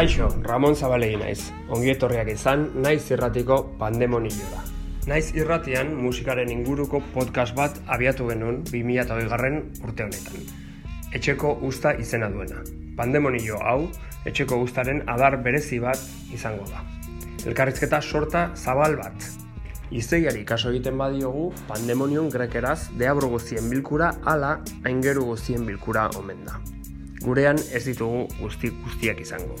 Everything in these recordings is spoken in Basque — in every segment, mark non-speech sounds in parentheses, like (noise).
Kaixo, Ramon Zabalegi naiz. Ongi etorriak izan, naiz irratiko pandemonioa. Naiz irratian musikaren inguruko podcast bat abiatu genuen 2008 garren urte honetan. Etxeko usta izena duena. Pandemonio hau, etxeko ustaren adar berezi bat izango da. Elkarrizketa sorta zabal bat. Izeiari kaso egiten badiogu, pandemonion grekeraz deabro guztien bilkura ala aingeru guztien bilkura omen da. Gurean ez ditugu guzti guztiak izango.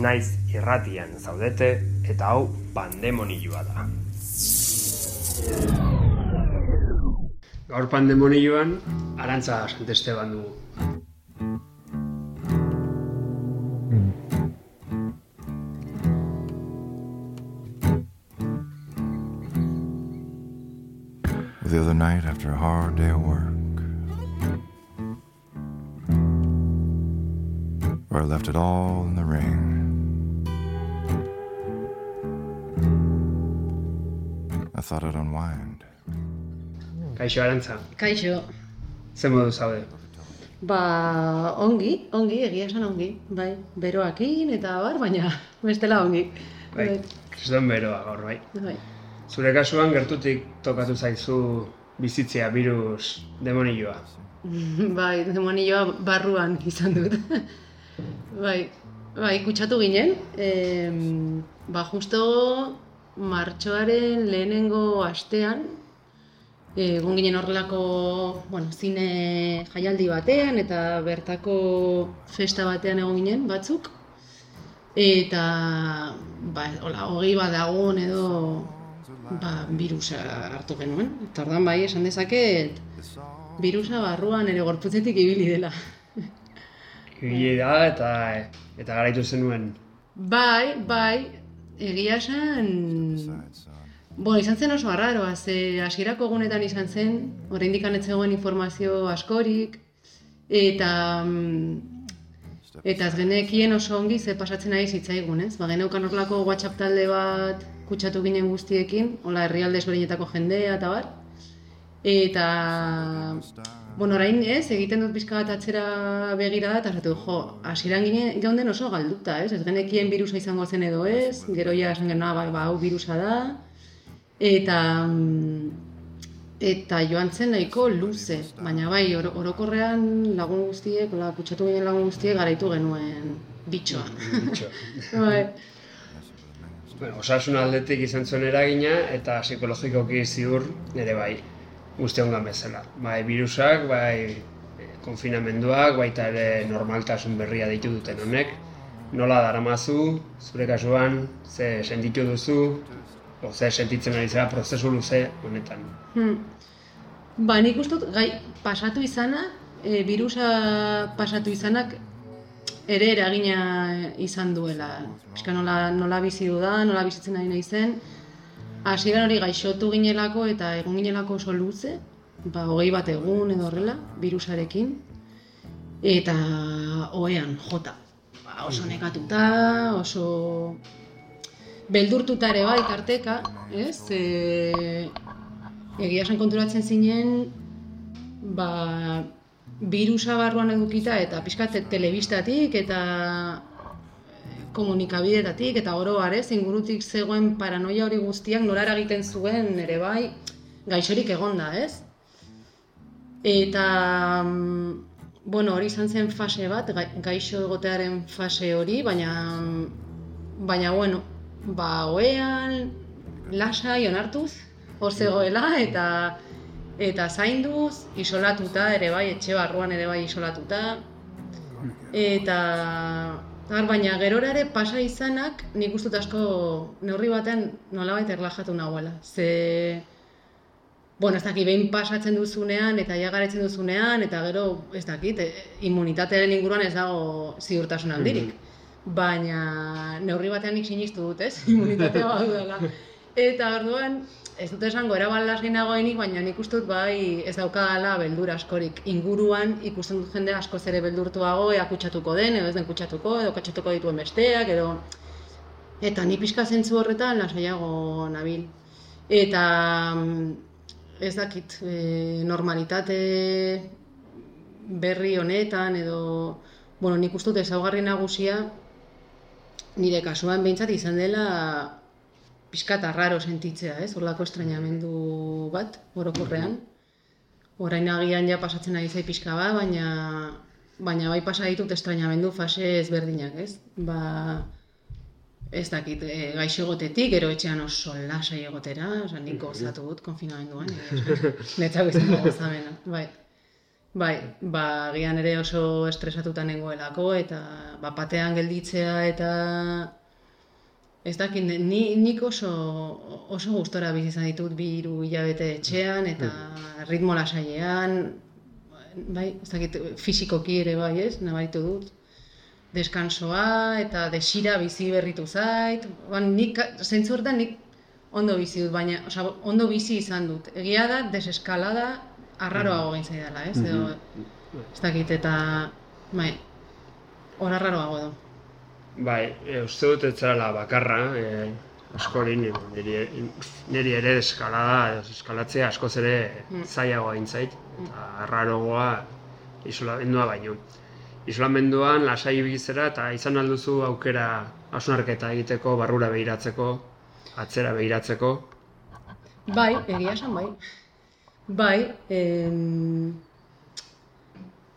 Naiz irratian zaudete eta hau pandemonioa da. Gaur pandemonioan arantza santesteban dugu. The other night after a hard day of work, where I left it all in the ring. Thought I'd unwind. Kaixo arantza, Kaixo, ze modu zaude? ba ongi, ongi, egia esan ongi, bai, beroakin eta bar, baina bestela ongi. Bai, kriston beroa gaur bai. bai. Zure kasuan gertutik tokatu zaizu bizitzea virus demonioa. (laughs) bai, demonioa barruan izan dut. (laughs) bai, bai, kutsatu ginen, em, ba justo martxoaren lehenengo astean, egon ginen horrelako, bueno, zine jaialdi batean eta bertako festa batean egon ginen batzuk. Eta, ba, hola, hogei bat dagoen edo, ba, virusa hartu genuen. Eta ordan bai, esan dezaket, virusa barruan ere gorputzetik ibili dela. Ibili da eta eta garaitu zenuen. Bai, bai, egia esan... Bo, izan zen oso arraroa, ze hasierako egunetan izan zen, oraindik ez zegoen informazio askorik, eta mm, eta ez genekien oso ongi ze pasatzen ari zitzaigun, ez? Ba, geneukan horlako WhatsApp talde bat kutsatu ginen guztiekin, hola herrialde ezberdinetako jendea eta bar. Eta, bueno, orain ez, egiten dut pizka bat atzera begira da, eta esatu, jo, hasieran ginen geunden oso galduta, ez? Ez genekien virusa izango zen edo ez, gero ja esan genuen, ba, ba, hau virusa da, eta mm, eta joan zen nahiko luze, baina bai, oro- orokorrean lagun guztiek, hola, kutsatu ginen lagun guztiek garaitu genuen bitxoa. (laughs) Bitxo. (laughs) bai. Bueno, osasun aldetik izan zuen eragina eta psikologikoki ziur ere bai guztiongan bezala. Bai virusak, bai eh, konfinamenduak, baita ere normaltasun berria ditu duten honek. Nola daramazu, zure kasuan, ze sentitu duzu, o ze sentitzen ari zera prozesu luze honetan. Hmm. Ba, nik uste gai, pasatu izana, e, virusa pasatu izanak ere eragina izan duela. Piska nola, nola bizi dudan, nola bizitzen ari naizen. Hasieran hori gaixotu ginelako eta egon ginelako oso luze, ba, hogei bat egun edo horrela, virusarekin. Eta ohean, jota. Ba, oso nekatuta, oso beldurtuta ere bai tarteka, ez? E, egia esan konturatzen zinen, ba, virusa barruan edukita eta pixkat telebistatik eta komunikabidetatik eta oro ez, ingurutik zegoen paranoia hori guztiak nola eragiten zuen ere bai gaixorik egonda, ez? Eta mm, bueno, hori izan zen fase bat, gai- gaixo egotearen fase hori, baina baina bueno, ba ohean lasai onartuz hor zegoela eta eta zainduz, isolatuta ere bai, etxe barruan ere bai isolatuta. Eta Har, baina gerora ere pasa izanak nik uste dut asko neurri batean nolabait erlajatu nagoela. Ze bueno, ez dakit, behin pasatzen duzunean, eta ja garetzen duzunean, eta gero, ez dakit, e, immunitatearen inguruan ez dago ziurtasun handirik. Baina, neurri batean nik sinistu dut, ez? (laughs) Immunitatea badudala. Eta orduan, ez dut esango eraban lasgi nagoenik, baina nik uste dut bai ez daukadala beldur askorik. Inguruan ikusten dut jende askoz ere beldurtuago, ea kutsatuko den, edo ez den kutsatuko, edo kutsatuko dituen besteak, edo... Eta ni pixka zentzu horretan lasaiago nabil. Eta mm, ez dakit, e, normalitate berri honetan edo bueno, nik uste dut ezaugarri nagusia nire kasuan behintzat izan dela pixkat arraro sentitzea, ez? Horlako estreñamendu bat, orokorrean. Orain agian ja pasatzen ari zai pixka bat, baina baina bai pasa ditut estreñamendu fase ezberdinak, ez? Ba, ez dakit, e, gaixo egotetik, gero etxean oso lasai egotera, oza, nik gozatu dut konfinamenduan, (laughs) netzak izan gozamena, bai. Bai, ba, gian ere oso estresatuta nengoelako, eta ba, batean gelditzea eta ez dakit, ni, nik oso, oso gustora bizi izan ditut bi hiru hilabete etxean eta ritmo lasailean, bai, ez dakit, fisikoki ere bai, ez, nabaitu dut deskansoa eta desira bizi berritu zait. Ban, nik, zentzu nik ondo bizi dut, baina osea, ondo bizi izan dut. Egia da, deseskalada arraroago gain zaidala, ez? Edo, ez dakit, eta, bai, hor arraroago edo. Bai, e, uste dut ez bakarra, e, askori ni- niri, niri ere eskalada, eskalatzea askoz ere Mm. zailagoa intzait, eta arrarogoa isolamendua baino. Isolamenduan lasai bizera eta izan alduzu aukera hausnarketa egiteko, barrura behiratzeko, atzera behiratzeko. Bai, egia esan bai. Bai, em,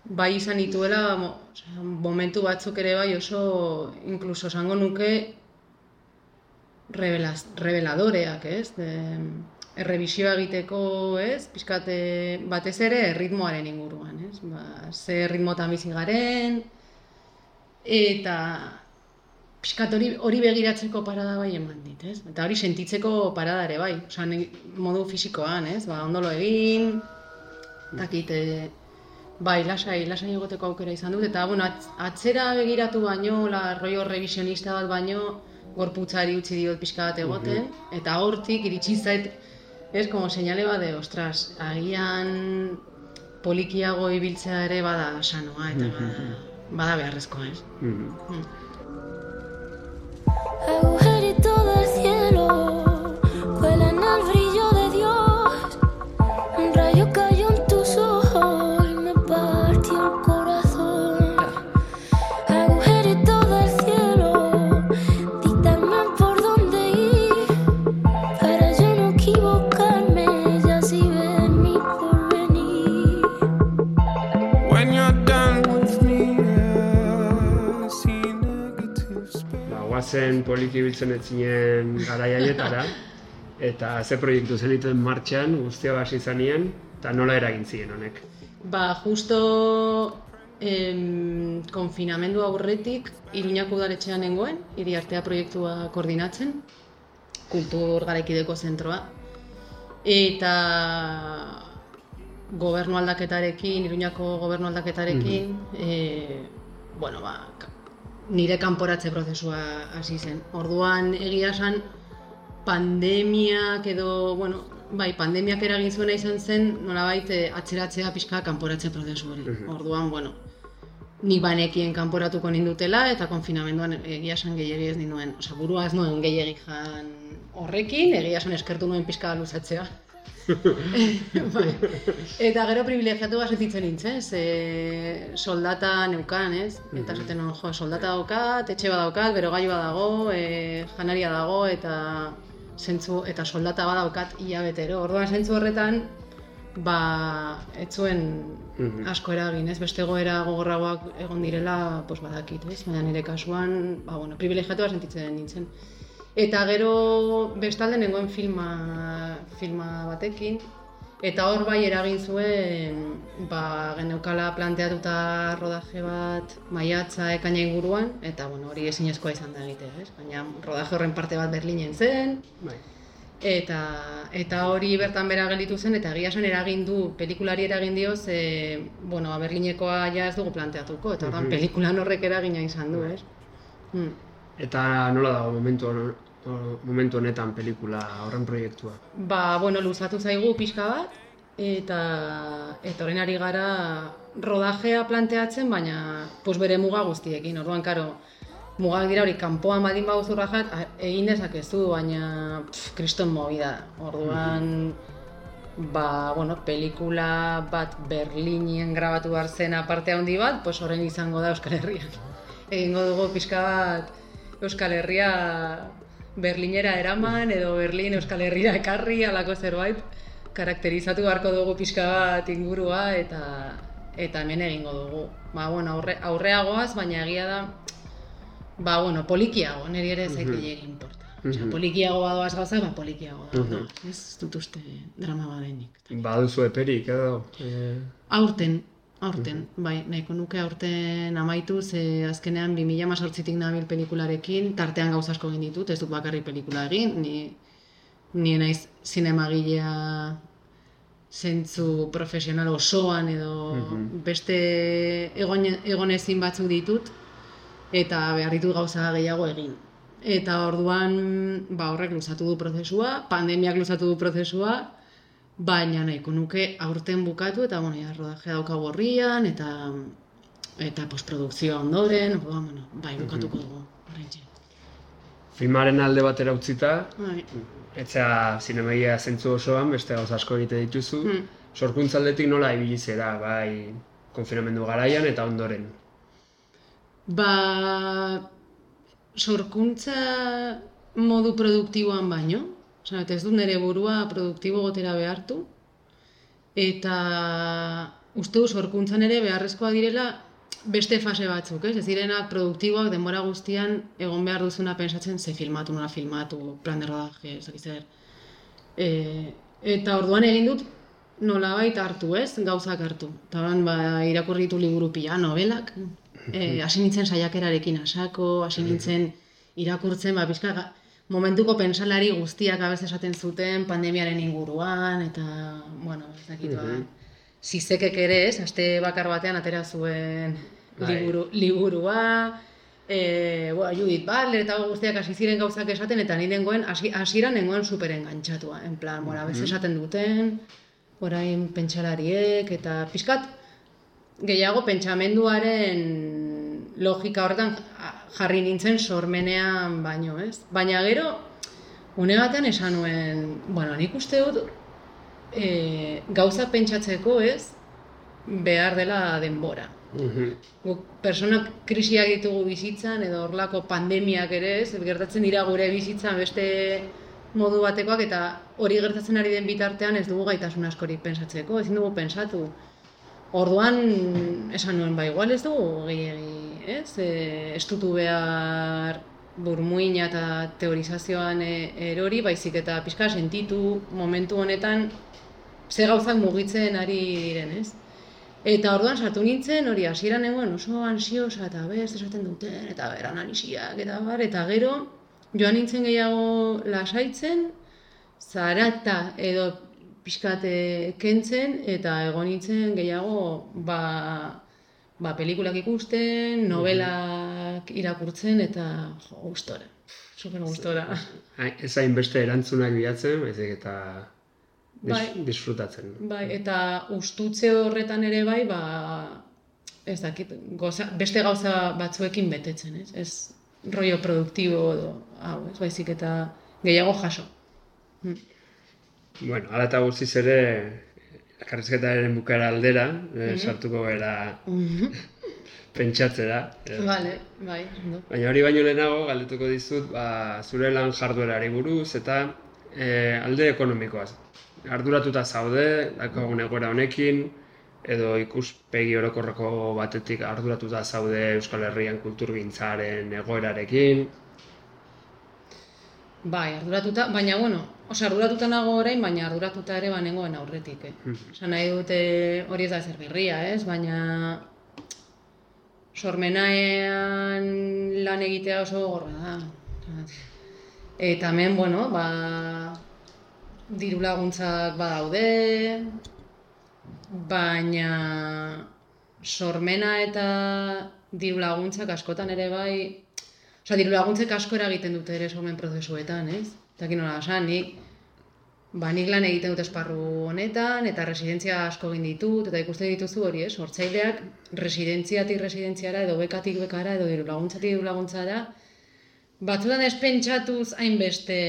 bai izan dituela mo, osea, momentu batzuk ere bai oso, inkluso esango nuke, revelaz, reveladoreak, ez? De, errebisioa egiteko, ez? Pizkate batez ere ritmoaren inguruan, ez? Ba, ze ritmotan bizi garen, eta pixkat hori, hori begiratzeko parada bai eman dit, ez? Eta hori sentitzeko parada ere bai, osea, modu fisikoan, ez? Ba, ondolo egin, dakit, e, bai, lasai, lasai egoteko aukera izan dut, eta, bueno, atz- atzera begiratu baino, la rollo revisionista bat baino, gorputzari utzi diot pixka bat egoten, eta hortik iritsi zait, ez, como señale bat de, ostras, agian polikiago ibiltzea ere bada sanoa, eta bada, bada beharrezkoa, ez? Mhm. Mm. Agujerito Ba, guazen poliki biltzen etzinen garai haietara, (laughs) eta ze proiektu zenituen martxan, guztia basi izanien, eta nola eragin ziren honek. Ba, justo em, konfinamendu aurretik Iruñako udaletxean nengoen, hiri artea proiektua koordinatzen, kultur garaikideko zentroa. Eta gobernu aldaketarekin, Iruñako gobernu aldaketarekin, e, bueno, ba, nire kanporatze prozesua hasi zen. Orduan egia esan pandemiak edo, bueno, bai, pandemiak eragin zuena izan zen, nolabait eh, atzeratzea pixka kanporatze prozesu hori. Orduan, bueno, nik banekien kanporatuko nindutela eta konfinamenduan egia esan gehiegi ez ninduen, osea, burua ez nuen gehiegi jan horrekin, egia esan eskertu nuen pixka luzatzea. (laughs) bai. Eta gero privilegiatu bat sentitzen nintzen, ze soldata neukan, ez? Eta esaten nuen, jo, soldata daukat, etxe bat daukat, berogai badago, e, janaria dago, eta zentzu, eta soldata badaukat hilabetero. Orduan zentzu horretan, ba, ez zuen Mhm. asko eragin, ez? Beste goera gogorragoak egon direla, pues badakit, ez? Baina nire kasuan, ba, bueno, privilegiatua sentitzen nintzen. Eta gero bestalde nengoen filma, filma batekin, eta hor bai eragin zuen, ba, geneukala planteatuta rodaje bat maiatza ekaina inguruan, eta bueno, hori ezinezkoa izan da egitea, ez? Baina rodaje horren parte bat Berlinen zen, Bai. Eta, eta hori bertan bera gelditu zen, eta egia esan eragin du, pelikulari eragin dio, ze, bueno, ba, Berlinekoa ja ez dugu planteatuko, eta orduan pelikulan horrek eragina izan du, ez? Mm. Eta nola dago momentu, momentu honetan pelikula horren proiektua? Ba, bueno, luzatu zaigu pixka bat, eta, eta orain ari gara rodajea planteatzen, baina pues bere muga guztiekin. Orduan, karo, mugak dira hori kanpoan badin baduzu rajat, a- egin dezakezu, baina kriston movida. da. Orduan, ba, bueno, pelikula bat Berlinen grabatu behar zen aparte handi bat, pues orain izango da Euskal Herrian. Egingo dugu pixka bat Euskal Herria Berlinera eraman edo Berlin Euskal Herrira ekarri alako zerbait karakterizatu beharko dugu pixka bat ingurua eta eta hemen egingo dugu. Ba, bueno, aurre, aurreagoaz, baina egia da ba, bueno, polikiago, niri ere ez zait gehiagin importa. Osea, polikiago badoaz gauza, ba, polikiago da. Ez dut uste drama badenik. Baduzu eperik edo? E, Aurten, aurten, bai, nahiko nuke aurten amaitu, ze azkenean 2018tik nabil pelikularekin, tartean gauza asko egin ditut, ez dut bakarrik pelikula egin, ni, ni naiz zinemagilea zentzu profesional osoan edo beste egon, egonezin batzuk ditut, eta behar ditut gauza gehiago egin. Eta orduan, ba horrek luzatu du prozesua, pandemiak luzatu du prozesua, baina nahiko nuke aurten bukatu eta bueno, ja, rodajea daukagu horrian eta eta postprodukzioa ondoren, orduan, bueno, bai, bukatuko dugu. oraintxe. filmaren alde batera utzita, Bai. etzea zinemegia zentzu osoan, beste gauza asko egite dituzu. Mm. Sorkuntza aldetik nola ibili zera, bai, konfinamendu garaian eta ondoren. Ba, sorkuntza modu produktiboan baino, eta ez dut nire burua produktibo gotera behartu, eta uste du sorkuntzan ere beharrezkoa direla beste fase batzuk, ez? Ez direnak produktiboak denbora guztian egon behar duzuna pensatzen ze filmatu, nola filmatu, plan de rodaje, ez zer. E, eta orduan egin dut nolabait hartu, ez? Gauzak hartu. Eta orduan, ba, irakurri ditu liburu pila, novelak, e, hasi nintzen saiakerarekin asako, hasi nintzen irakurtzen, ba, pixka, ga- momentuko pensalari guztiak abez esaten zuten pandemiaren inguruan, eta, bueno, ez dakit, ba, zizekek ere ez, aste bakar batean atera zuen Bai. liburu, liburua, e, bueno, Judith Butler eta guztiak hasi ziren gauzak esaten, eta ni nengoen, hasi- hasieran nengoen super engantxatua, en plan, bueno, abez esaten duten, orain pentsalariek, eta pixkat, gehiago pentsamenduaren logika horretan jarri nintzen sormenean baino, ez? Baina gero, une batean esan nuen, bueno, nik uste dut e, gauza pentsatzeko, ez? Behar dela denbora. Guk personak krisiak ditugu bizitzan edo horlako pandemiak ere, ez? Gertatzen dira gure bizitzan beste modu batekoak eta hori gertatzen ari den bitartean ez dugu gaitasun askorik pensatzeko, ezin dugu pensatu. Orduan, esan nuen, ba, igual ez dugu gehiagi, ez? E, estutu behar burmuina eta teorizazioan e, erori, baizik eta pixka sentitu momentu honetan ze gauzak mugitzen ari diren, ez? Eta orduan sartu nintzen, hori hasieran nengoen oso ansiosa eta best esaten duten, eta ber analisiak eta bar, eta gero joan nintzen gehiago lasaitzen, zarata edo pixkate kentzen, eta egon nintzen gehiago ba, ba pelikulak ikusten, novelak irakurtzen, eta jo, gustora. Super gustora. Ez hain beste erantzunak bilatzen, baizik eta dis, Bai. disfrutatzen. Bai, eta ustutze horretan ere bai, ba, ez dakit, goza, beste gauza batzuekin betetzen, ez? Ez rollo produktibo edo, hau, ez baizik eta gehiago jaso. Bueno, hala eta guztiz ere, elkarrizketaren bukara aldera, eh, sartuko gara (laughs) pentsatzera. eh. Vale, bai, ondo. Baina hori baino lehenago galdetuko dizut ba, zure lan jarduerari buruz eta e, alde ekonomikoaz. Arduratuta zaude, daukagun egoera honekin, edo ikuspegi orokorreko batetik arduratuta zaude Euskal Herrian kulturgintzaren egoerarekin. Bai, arduratuta, baina bueno, osea, arduratuta nago orain, baina arduratuta ere banengoen aurretik, eh. Osa, nahi dute hori ez da zer berria, ez? Baina sormenaean lan egitea oso gorra da. Eta hemen, bueno, ba, diru laguntzak badaude, baina sormena eta diru laguntzak askotan ere bai, osea, diru laguntzek asko eragiten dute ere sormen prozesuetan, ez? Eta nola esan, nik, ba, nik lan egiten dut esparru honetan, eta residentzia asko egin ditut, eta ikusten dituzu hori, ez? Hortzaileak residentziatik residentziara, edo bekatik bekara, edo diru laguntzatik diru laguntzara, batzutan ez pentsatuz hainbeste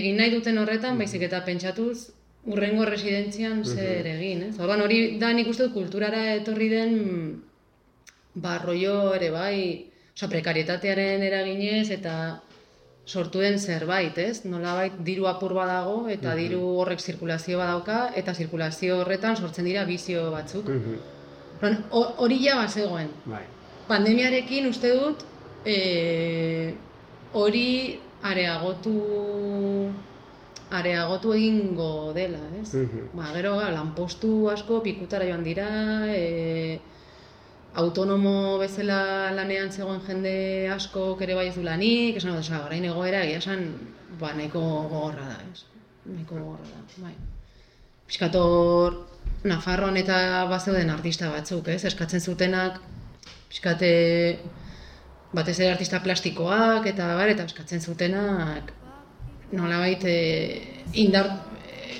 egin nahi duten horretan, baizik eta pentsatuz urrengo residentzian zer egin, ez? Orduan hori da nik uste dut kulturara etorri den ba, rollo ere bai, oza, prekarietatearen eraginez eta sortu den zerbait, ez? Nolabait diru apur badago eta diru horrek zirkulazio badauka eta zirkulazio horretan sortzen dira bizio batzuk. Orduan, ho- hori ja bazegoen. Bai. Pandemiarekin uste dut e, hori areagotu areagotu egingo dela, ez? Mhm. Ba, gero lanpostu asko pikutara joan dira, e, autonomo bezala lanean zegoen jende asko ere bai ez du lanik, esan dut, osea, orain egoera egia esan, ba, nahiko gogorra da, ez? Nahiko gogorra da, bai. Piskator Nafarroan eta bazeuden artista batzuk, ez? Eskatzen zutenak, piskate batez ere artista plastikoak eta bar, eta eskatzen zutenak nolabait e, indar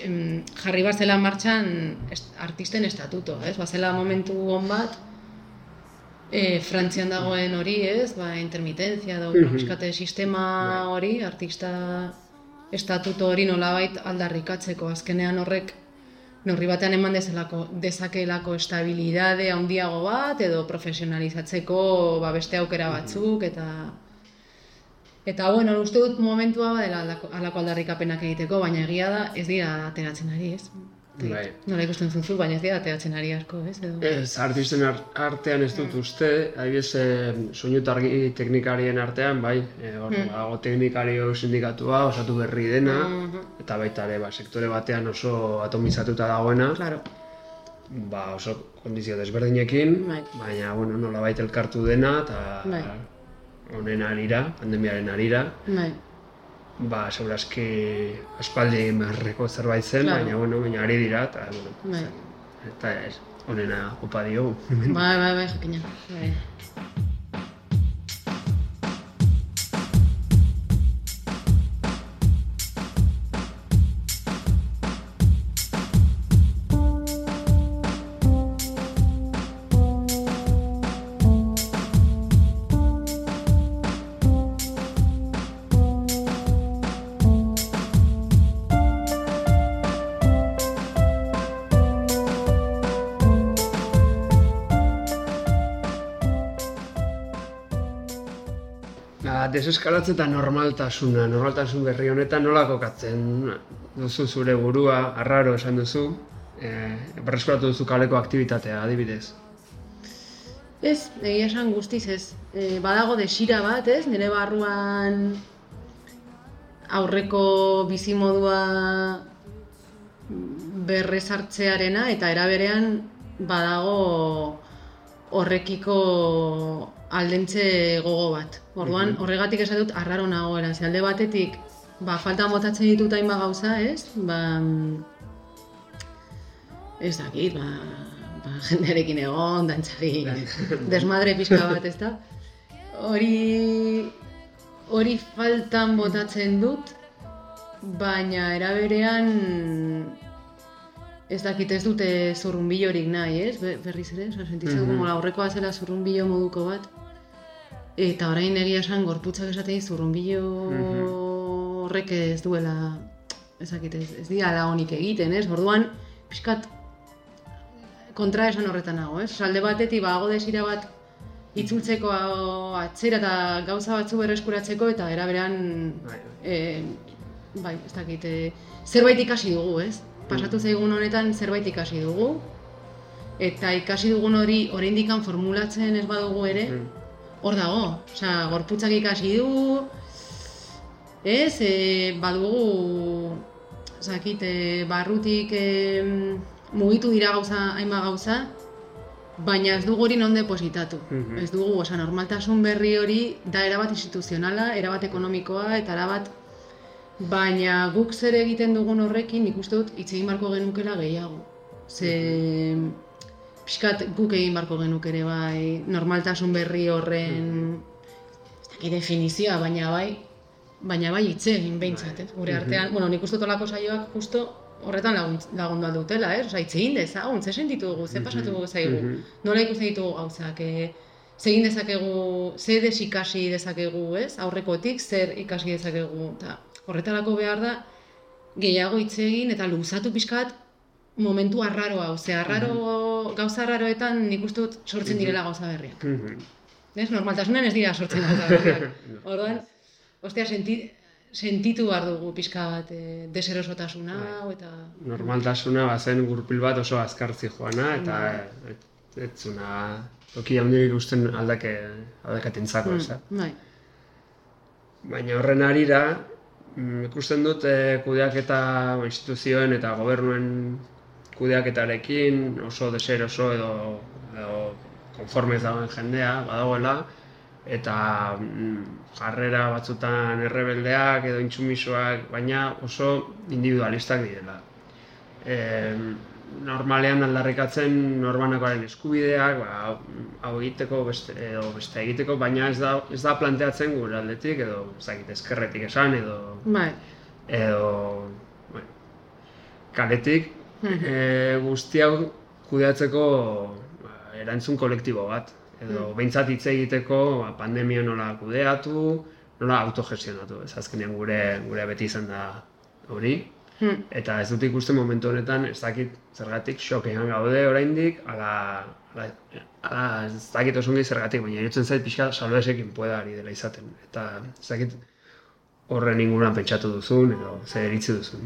em, jarri bat zela martxan est, artisten estatuto, ez? Bazela momentu on bat, e, Frantzian dagoen hori, ez? Ba, intermitentzia da, Mhm. piskate sistema hori, artista estatuto hori nolabait aldarrikatzeko azkenean horrek neurri batean eman dezelako, dezakeelako estabilidade handiago bat edo profesionalizatzeko ba, beste aukera batzuk eta eta bueno, uste dut momentua badela halako aldarrikapenak egiteko, baina egia da ez dira ateratzen ari, ez? Bai. Nola ikusten zunzu, baina ez dira ateratzen ari asko, ez? Edo... Ez, artisten ar- artean ez dut uste, adibidez, eh, soinu eta argi teknikarien artean, bai, e, hor, badago teknikario sindikatua, osatu berri dena, eta baita ere, ba, sektore batean oso atomizatuta dagoena, Claro, ba, oso kondizio desberdinekin, Bai. baina, bueno, nola baita elkartu dena, eta Bai. honen arira, pandemiaren arira, bai. Ba, segurazki aspaldi marreko zerbait zen, Claro. baina, bueno, baina ari dira, eta, bueno, Bai. eta honena opa diogu. Bai, bai, bai, jakina. Bai. Deseskalatze eta normaltasuna, normaltasun berri honetan nola kokatzen duzu zure burua, arraro esan duzu, e, berreskuratu duzu kaleko aktibitatea, adibidez. Ez, egia esan guztiz ez. E, badago desira bat, ez? Nire barruan aurreko bizimodua berrezartzearena eta eraberean badago horrekiko aldentze gogo bat. Orduan, horregatik esan dut arraro nagoela. Ze alde batetik, ba, faltan botatzen ditut hainbat gauza, ez? Ba, ez dakit, ba, ba, (laughs) jendearekin egon, dantzari, (laughs) desmadre pixka bat, ez da? Hori, hori faltan botatzen dut, baina eraberean ez dakit ez dute zurrunbilorik nahi, ez? Be- Berriz ere, oza, sentitzen mm -hmm. aurrekoa zela zurrunbilo moduko bat. Eta orain egia esan gorputzak esaten dit zurrunbilo horrek ez duela, ez dakit, ez, ez diala honik egiten, ez? Orduan, pixkat kontra esan horretan nago, ez? Salde batetik bago desira bat itzultzeko atzera eta gauza batzu berreskuratzeko eta eraberan Bai, e, bai, ez dakit, e, zerbait ikasi dugu, ez? Pasatu zaigun honetan zerbait ikasi dugu eta ikasi dugun hori oraindikan formulatzen ez badugu ere, hor dago. Osea, gorputzak ikasi du, ez, e, badugu, ez dakit, e, barrutik e, mugitu dira gauza, hainbat gauza, baina ez dugu hori non depositatu. Mhm. Ez dugu, osea, normaltasun berri hori da erabat instituzionala, erabat ekonomikoa eta erabat Baina guk zer egiten dugun horrekin, nik uste dut hitz egin barko genukela gehiago. Ze pixkat guk egin barko genuk ere bai, normaltasun berri horren, ez dakit definizioa, baina bai, baina bai hitz egin behintzat, ez? Gure artean, bueno, nik uste dut olako saioak justo horretan lagundu aldutela, ez? Osa, hitz dezagun, ze sentitu dugu, ze pasatu zaigu, nola ikusten ditugu gauzak, e, ze egin dezakegu, ze desikasi dezakegu, ez? Aurrekotik zer ikasi dezakegu, eta horretarako behar da, gehiago hitz egin eta luzatu pixkat momentu arraro hau, ze arraro, gauza arraroetan nik uste dut sortzen direla gauza berriak. Ez, normaltasunen ez dira sortzen gauza berriak. (laughs) Orduan, ostia, senti, sentitu behar dugu pixka bat e, deserosotasuna hau eta... Normaltasuna bazen gurpil bat oso azkartzi joana, eta et, ez zuna toki handirik usten aldake, aldakatentzako, ez da? Bai. Baina horren arira, mm, ikusten dut e, kudeaketa instituzioen eta gobernuen kudeaketarekin oso deseroso edo, edo konformez dagoen jendea badagoela, eta mm, jarrera batzutan errebeldeak edo intsumisoak, baina oso individualistak direla. E, normalean aldarrikatzen norbanakoaren eskubideak, ba, hau egiteko, beste, edo beste egiteko, baina ez da, ez da planteatzen gure aldetik, edo ez dakit, eskerretik esan, edo, Bai. edo bueno, kaletik, e, guzti hau kudeatzeko ba, erantzun kolektibo bat, edo behintzat hitz egiteko ba, pandemia nola kudeatu, nola autogestionatu, ez azkenean gure, gure beti izan da hori, Hmm. Eta ez dut ikusten momentu honetan, ez dakit zergatik shokean gaude oraindik, ala, ala, ala ez dakit oso ongi zergatik, baina irutzen zait pixka salbesekin pueda ari dela izaten. Eta ez dakit horren inguruan pentsatu duzun, edo zer iritzi duzun.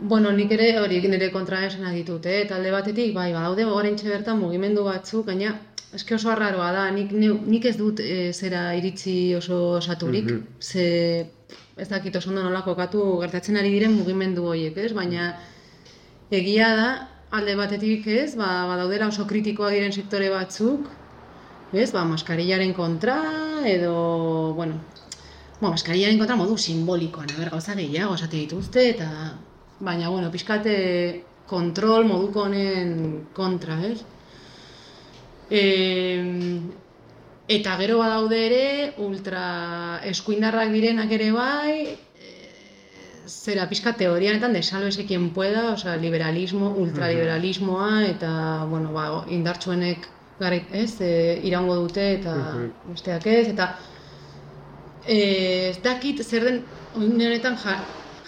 Bueno, nik ere hori nire kontra esan ditut, eh? talde batetik, bai, badaude oraintxe bertan mugimendu batzuk, gaina eske oso arraroa da, nik, nik ez dut e, zera iritzi oso osaturik, Mhm. ze ez dakit oso ondo nola kokatu gertatzen ari diren mugimendu horiek, ez? Baina egia da, alde batetik ez, ba, badaudela oso kritikoa diren sektore batzuk, ez, ba, maskarillaren kontra, edo, bueno, Bueno, maskarillaren kontra modu simbolikoan, aber, gauza gehiago esate dituzte, eta... Baina, bueno, pixkate kontrol moduko honen kontra, ez? E, eta gero badaude ere, ultra eskuindarrak direnak ere bai, e, zera pixka teorianetan de sálvese quien pueda, osea, liberalismo, ultraliberalismoa, eta, bueno, ba, indartsuenek garai, ez, e, iraungo dute, eta besteak ez, eta Eh, ez dakit zer den honetan ja-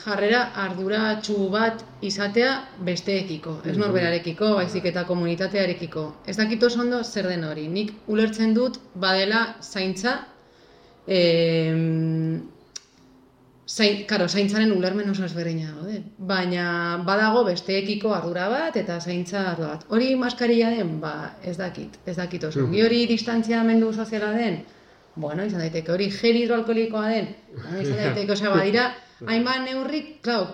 jarrera arduratsu bat izatea besteekiko, ez norberarekiko, baizik eta komunitatearekiko. Ez dakit oso ondo zer den hori. Nik ulertzen dut badela zaintza em, Zain, karo, zaintzaren ulermen oso ezberdina daude. Baina badago besteekiko ardura bat eta zaintza ardura bat. Hori maskarilla den, ba, ez dakit, ez dakit oso. ongi. Hori distantziamendu soziala den, bueno, izan daiteke hori gel hidroalkolikoa den, izan daiteke, osea, badira, (laughs) hainbat neurrik, klau,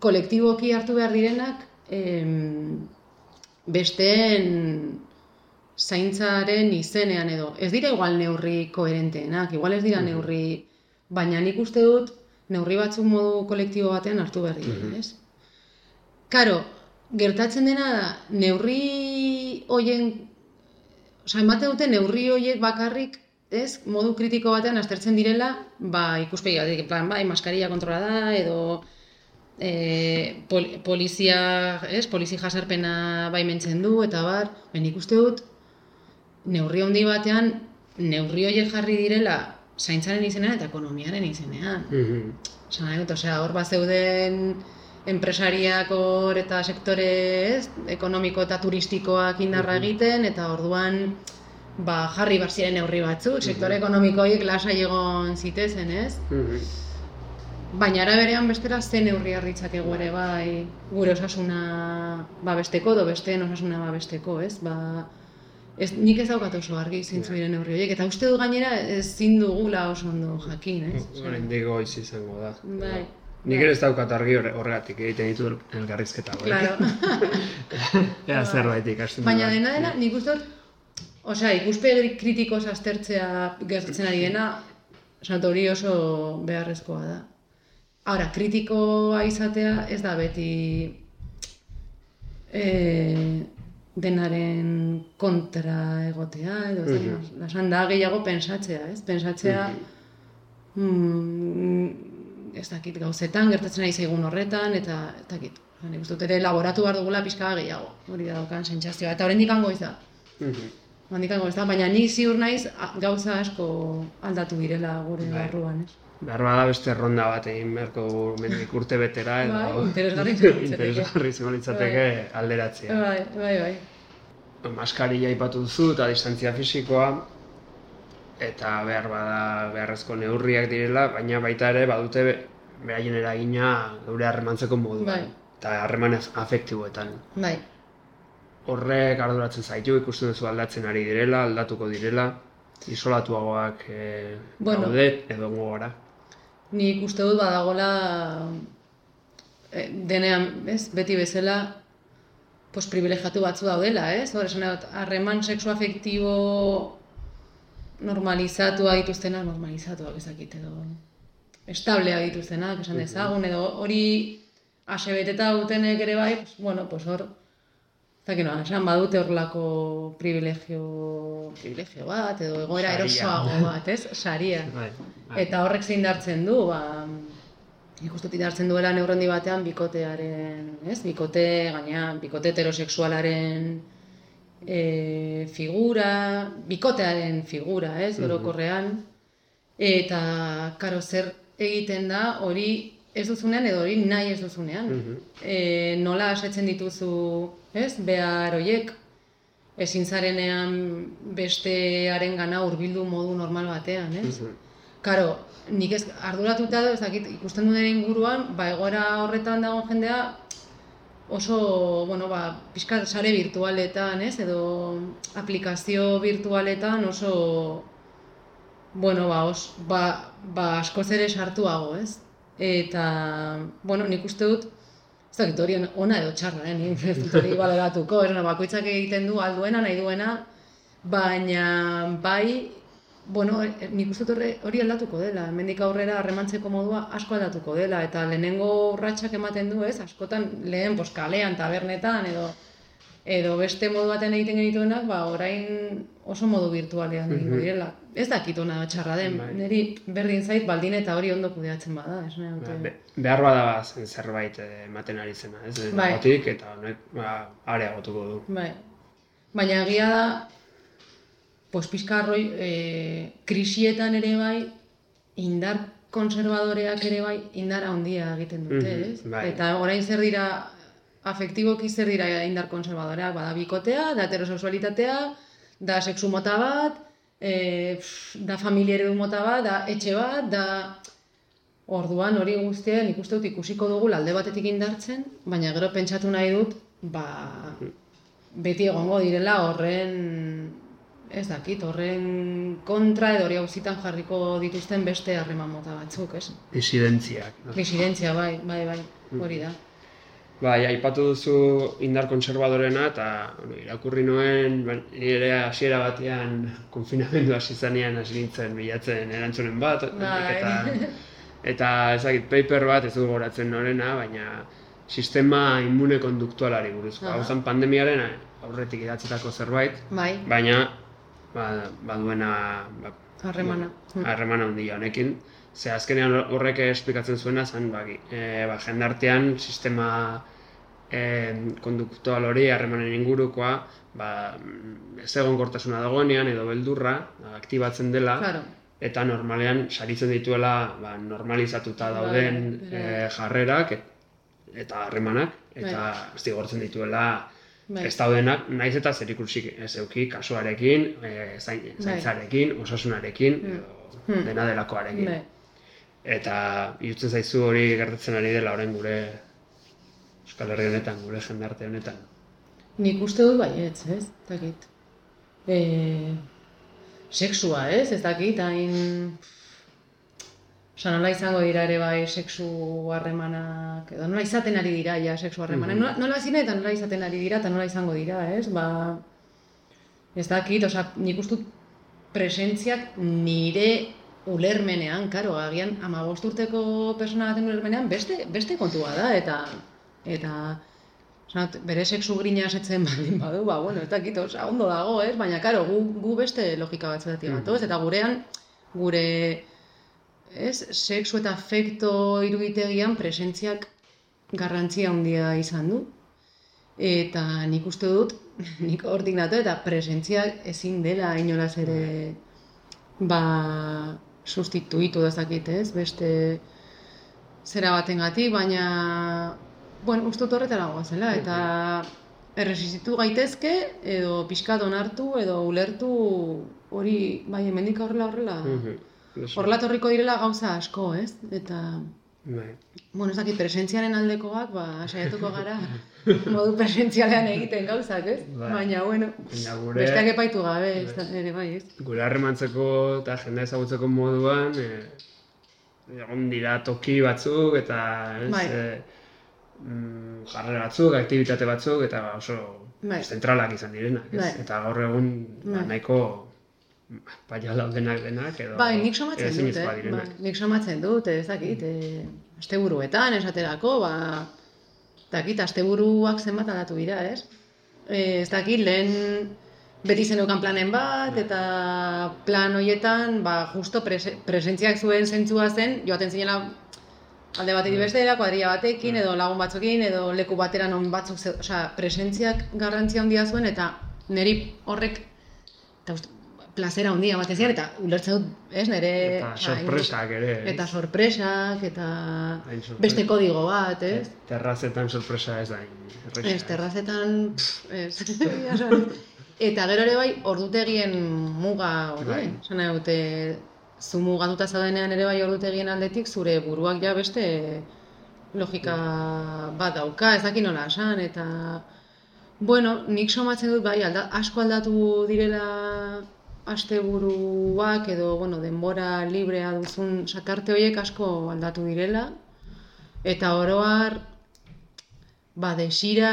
kolektiboki hartu behar direnak, em, besteen zaintzaren izenean edo. Ez dira igual neurri koherenteenak, igual ez dira neurri, baina nik uste dut neurri batzuk modu kolektibo batean hartu behar dira, ez? Karo, gertatzen dena da, neurri hoien, osea, ematen dute neurri hoiek bakarrik, ez, modu kritiko batean aztertzen direla, ba, ikuspegi en plan, bai, maskarilla kontrola da, edo e, pol, polizia, ez, polizi jasarpena baimentzen du, eta bar, ben ikuste dut, neurri handi batean, neurri horiek jarri direla, zaintzaren izenean eta ekonomiaren izenean. Nahi dut, osea, hor bat zeuden enpresariak hor eta sektore ez, ekonomiko eta turistikoak indarra egiten, eta orduan ba, jarri bar ziren neurri batzuk, sektore ekonomiko horiek lasai egon zitezen, ez? Baina ara berean bestera ze neurri harritzakegu ere bai gure osasuna babesteko edo besteen osasuna babesteko, ez? Ba, ez, nik ez daukat oso argi zeintzu diren neurri horiek, eta uste du gainera ezin dugula oso ondo jakin, ez? Oraindik goiz izango da. Bai. Nik ere ez daukat argi horre- horregatik egiten ditu elgarrizketa hauek. Claro. (laughs) Ea zerbait ikasten Baina dena dela, nik uste dut, osea, ikuspegi kritikoz aztertzea gertatzen ari dena, dut hori oso beharrezkoa da. Ahora, kritikoa izatea ez da beti e, denaren kontra egotea, edo ez Mhm. dakit, lasan da gehiago pensatzea, ez? Pentsatzea, mm, ez dakit, gauzetan, gertatzen ari zaigun horretan, eta ez dakit. Nik uste dut ere laboratu behar dugula pixka gehiago, hori da daukan sentsazioa. Eta horrendik hango ez da. Mhm. Handik hango ez da, baina ni ziur naiz gauza asko aldatu direla gure Bai. barruan, ez? Behar beste ronda bat egin beharko mendik urte betera edo Bai, interesgarri (laughs) izango litzateke. litzateke alderatzea. Bai, bai, bai. Maskaria aipatu duzu eta distantzia fisikoa eta behar bada beharrezko neurriak direla, baina baita ere badute be- beraien eragina geure harremantzeko moduan. Bai. Eta harreman af- afektiboetan. Bai, Horrek arduratzen zaitu, ikusten duzu aldatzen ari direla, aldatuko direla, isolatuagoak e, Bueno. daude edo gara. nik uste dut badagola e, denean, ez, beti bezala pues, privilegiatu batzu daudela, ez? Hor, esan harreman sexu afektibo normalizatua dituztenak, normalizatuak ezakit edo estableak dituztenak, esan dezagun, edo hori asebeteta dutenek ere bai, pues, bueno, pues hor, Eta no, esan badute horrelako privilegio, privilegio bat, edo egoera erosoago bat, ez? Saria. (laughs) Bai, bai. Eta horrek zein dartzen du, ba, nik uste dut dartzen duela neurrendi batean bikotearen, ez? Bikote, gaina, bikote heterosexualaren e, figura, bikotearen figura, ez? Orokorrean. Eta, karo, zer egiten da hori ez duzunean edo hori nahi ez duzunean. e, nola asetzen dituzu, ez? Behar hoiek, ezin zarenean bestearen gana hurbildu modu normal batean, ez? Karo, nik ez arduratuta ez dakit ikusten duen inguruan, ba egoera horretan dagoen jendea oso, bueno, ba, pixka sare virtualetan, ez? Edo aplikazio virtualetan oso, bueno, ba, os, ba, ba askoz ere sartuago, ez? Eta, bueno, nik uste dut, ez dakit hori ona edo txarra, eh? nik ez dut hori baleratuko, ez, bakoitzak egiten du alduena, nahi duena, baina bai, bueno, e- nik uste dut hori aldatuko dela, hemendik aurrera harremantzeko modua asko aldatuko dela, eta lehenengo urratsak ematen du, ez, askotan lehen pos, kalean, tabernetan, edo edo beste modu baten egiten genituenak, ba, orain oso modu virtualean egingo direla. Ez dakit ona txarra den, Bai. niri berdin zait baldin eta hori ondo kudeatzen bada, ez nahi Ba, dute. be- behar bada zen zerbait eh, ematen ari zena, ez? Bai. Bai. eta honek ba, areagotuko du. Bai. Baina egia da, pues pixka arroi, e, krisietan ere bai, indar konservadoreak ere bai, indar handia egiten dute, Mhm, ez? bai. Eta orain zer dira, afektiboki zer dira indar konservadoreak, bada bikotea, da heterosexualitatea, da sexu mota bat, e, pff, da familia eredu mota bat, da etxe bat, da... Orduan hori guztia nik uste dut ikusiko dugu alde batetik indartzen, baina gero pentsatu nahi dut, ba, beti egongo direla horren, ez dakit, horren kontra edo hori auzitan jarriko dituzten beste harreman mota batzuk, ez? Disidentziak. Disidentzia, bai, bai, bai, hori da. Bai, aipatu duzu indar kontserbadorena eta bueno, irakurri nuen ba, nire hasiera batean konfinamendu hasi zanean hasi nintzen bilatzen erantzunen bat Bai. eta (laughs) eta ez dakit paper bat ez dugu goratzen norena, baina sistema immune konduktualari buruzko. Hau zen pandemiaren aurretik idatzitako zerbait, Bai, baina ba, baduena ba, harremana. Harremana handia honekin. Ze azkenean horrek esplikatzen zuena zen ba, e, ba, jendartean sistema e, konduktual hori harremanen ingurukoa ba, ez egonkortasuna dagoenean edo beldurra aktibatzen dela Claro. eta normalean saritzen dituela ba, normalizatuta dauden Bai, e, jarrerak et- eta harremanak eta zigortzen dituela Bai. ez daudenak, naiz eta zerikursik ez euki kasuarekin, e, zain, zaintzarekin, osasunarekin, edo Hmm. dena delakoarekin. Bai. Eta irutzen zaizu hori gertatzen ari dela orain gure Euskal Herri honetan, gure jendarte honetan. Nik uste dut baietz, ez? Dakit. E, sexua, ez? Ez dakit, hain... Osa, nola izango dira ere bai sexu harremanak, edo nola izaten ari dira ja sexu harremanak. Nola, nola zine eta nola izaten ari dira eta nola izango dira, ez? Ba, ez dakit, osa, nik uste dut presentziak nire ulermenean, karo, agian ama urteko persona baten ulermenean beste, beste kontua da, eta eta Zanat, bere sexu grina esetzen baldin badu, ba, bueno, ez dakit, oza, ondo dago, ez? Baina, karo, gu, gu beste logika batzuetatik gatoz, eta gurean, gure, ez, sexu eta afekto iruditegian presentziak garrantzia handia izan du. Eta nik uste dut, (laughs) nik hortik nato, eta presentziak ezin dela inolaz ere, ba, sustituitu dezakit, ez? Beste zera batengatik, baina, bueno, uste dut horretara goazela, eta erresistitu gaitezke, edo pixkat onartu, edo ulertu hori, bai, hemendik horrela horrela, Mhm. horrela torriko direla gauza asko, ez? Eta, Bai. bueno, ez dakit, presentziaren aldekoak, ba, saiatuko gara, (laughs) (laughs) modu presentzialean egiten gauzak, ez? Bai. Baina, bueno, Baina gure- besteak epaitu gabe, ez ere bai, ez? Gure harremantzeko eta jendea ezagutzeko moduan, e, egon dira toki batzuk eta ez, Bai. e, mm, jarrera batzuk, aktivitate batzuk eta oso Bai. zentralak izan direnak, ez? Bai. Eta gaur egun ba, Bai. nahiko paia laudenak denak edo Bai, nik somatzen dut, eh? Bai, nik somatzen dut, ez dakit, eh, asteburuetan esaterako, ba, dakit, asteburuak zenbat aldatu dira, ez? Eh, ez dakit, lehen beti zeneukan planen bat, eta plan hoietan, ba, justo prese, presentziak zuen zentzua zen, joaten zinela alde batetik bestera, kuadrilla batekin, edo lagun batzukin, edo leku batera non batzuk, osea, presentziak garrantzia handia zuen, eta niri horrek, eta uste, plazera handia ematen zian, eta ulertzen dut, ez, nire... Eta sorpresak ere, ez? Eta sorpresak, eta sorpresa. beste kodigo bat, ez? Terrazetan sorpresa ez da. Ez, terrazetan, pff, ez. (laughs) Eta gero ere bai, ordutegien muga hori, Bai. nahi dute, zu mugatuta zaudenean ere bai ordutegien aldetik, zure buruak ja beste logika bat dauka, ez dakit nola esan, eta... Bueno, nik somatzen dut bai, alda, asko aldatu direla asteburuak edo, bueno, denbora librea duzun sakarte horiek asko aldatu direla. Eta oroar, ba, desira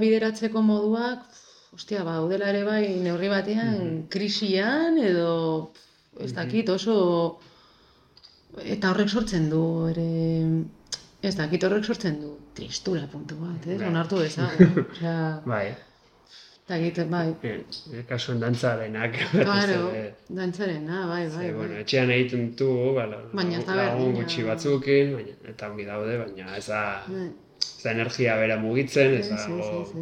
bideratzeko moduak, ostia, ba, daudela ere bai neurri batean krisian edo, ez dakit, oso... Eta horrek sortzen du ere... Ez dakit horrek sortzen du tristura puntu bat, ez? Bai. Onartu dezagun. (laughs) Osea, Bai, ez dakit, bai. e, kasuen dantzarenak. (laughs) Claro, dantzarena, bai, bai, Ze, bueno, bai. etxean egiten du, bala, Baina da lagun gutxi batzukin, baina, eta ongi daude, baina ez da, Bai. ez da energia bera mugitzen, ez ez, dago,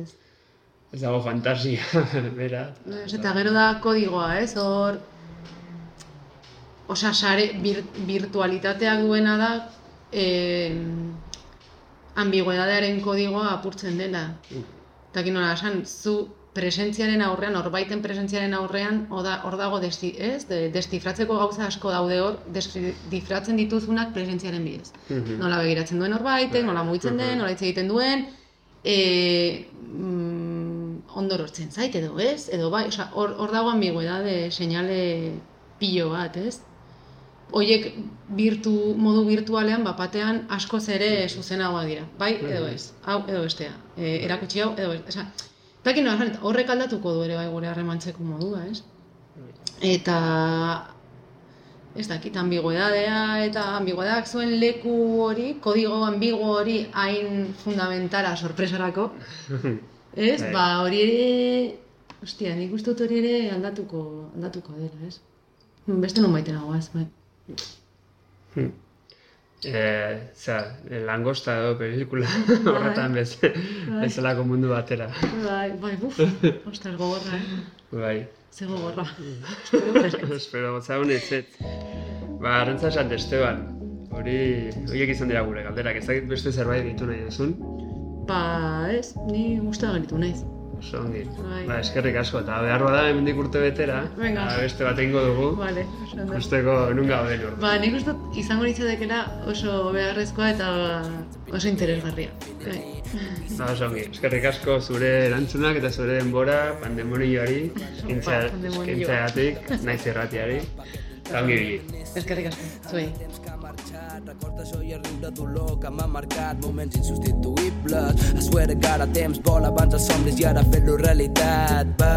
ez, dago fantasia (laughs) bera. Ez, eta gero da kodigoa, ez, hor... Osea, sare, bir, virtualitateak duena da, eh, ambiguedadearen kodigoa apurtzen dela. Eta nola esan, zu presentziaren aurrean, horbaiten presentziaren aurrean, hor da- hor dago desti, ez? De, destifratzeko gauza asko daude hor, destifratzen dituzunak presentziaren bidez. Mhm. Nola begiratzen duen horbaitek, nola mugitzen den, nola hitz egiten duen, e, mm, ondo lortzen zait edo ez, edo bai, osea, hor, hor dago ambiguedade seinale pilo bat, ez? Hoiek birtu, modu virtualean bapatean askoz ere zuzenagoa dira, bai edo ez, hau edo bestea, e, erakutsi hau edo ez, osea, Eta horrek aldatuko du ere bai gure harremantzeko modua, ez? Eta ez dakit, ambiguedadea eta ambiguedadak zuen leku hori, kodigo ambigu hori hain fundamentala sorpresarako, (laughs) ez? Bai. Ba, hori ere, ostia, nik uste dut hori ere aldatuko, aldatuko dela, ez? Beste non baiten nagoaz, bai. E, za, langosta edo pelikula horretan bez, bezalako mundu batera. Bai, bai, buf, (laughs) ostras, gogorra, eh? Bai, Ze gogorra. (laughs) espero gotzagun ez ez. Ba, arrantza esan Esteban, hori, horiek izan dira gure galderak, ez dakit beste zerbait ditu nahi duzun. Ba, ez, ni guztia gelitu naiz. Oso ongi. Bai. Ba, eskerrik asko, eta behar bada hemendik urte betera, Venga. beste bat egingo dugu, Vale, usteko nun gauden hor. Ba, nik uste izango litzatekela oso beharrezkoa eta oso interesgarria. Bai. Ba, oso ongi. Eskerrik asko zure erantzunak eta zure denbora pandemonioari, pandemonioa. eskintzeagatik, naiz erratiari. Ongi ibili. Eskerrik asko, zuei. temps que ha marxat Recordes jo i el riure dolor que m'ha marcat Moments insubstituïbles I swear to God, a temps vol abans els somnis i ara fer-lo realitat Va,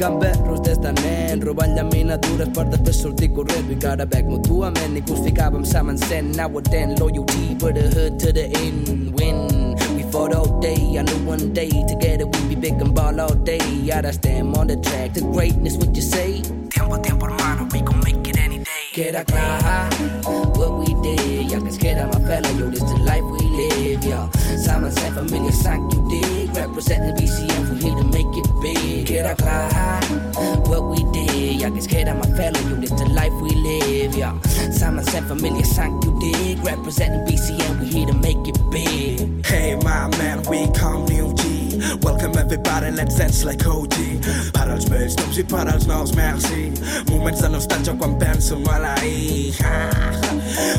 gamberros des de nen Robant llaminatures per després sortir corrent I que ara bec mútuament i que us ficàvem sama encent Now we're then loyalty for the hood to the end Win, we fought all day I know one day together we'd be big and ball all day Ara estem on the track to greatness, what you say? Tiempo, tiempo hermano, day Queda clar what we did Ja que ens queda ma fella, yo, this the life we live, yo. Simon said familiar, sank you dig. Representing BCM, we here to make it big. Queda clar what we did Ja que ens queda ma fella, yo, this the life we live, yo. Simon said familiar, sank you dig. Representing BCM, we here to make it big. Hey, my man, we come new. Welcome everybody, let's dance like OG. Per als vells temps i per als nous, merci. Moments de nostàlgia quan penso en l'ahir.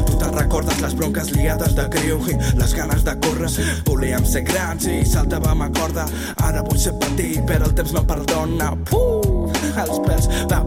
Tu te'n recordes les bronques liades de criu i les ganes de córrer. Volíem ser grans i saltàvem a corda. Ara vull ser petit, però el temps no perdona. Puh, els pèls de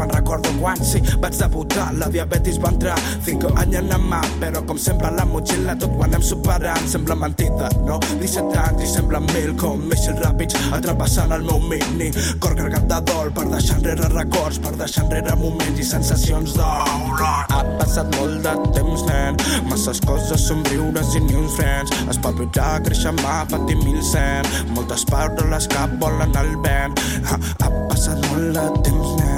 quan recordo quan sí vaig debutar, la diabetis va entrar. Cinco anys en la mà, però com sempre la motxilla tot ho anem superant, sembla mentida no? 17 anys i sembla mil com míssils ràpids atrapessant el meu mini cor carregat de dol per deixar enrere records per deixar enrere moments i sensacions d'or ha passat molt de temps nen masses coses somriures i ni uns frens. Es palpitar, créixer mà, patir mil cent. Moltes paraules que volen al vent. Ha, ha passat molt de temps nen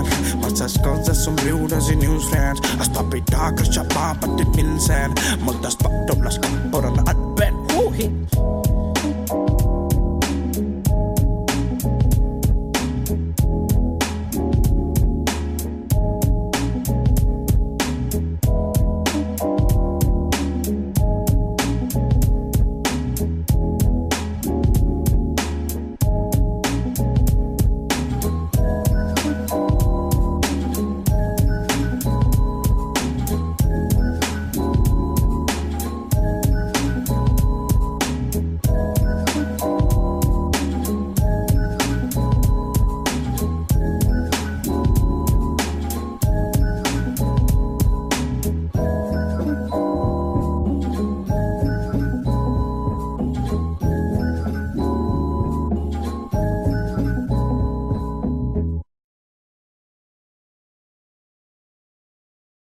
Sas kanssa sun viudasi newsfans As papi taakas ja paapatti pilseen Multas pattulas kappuran advent he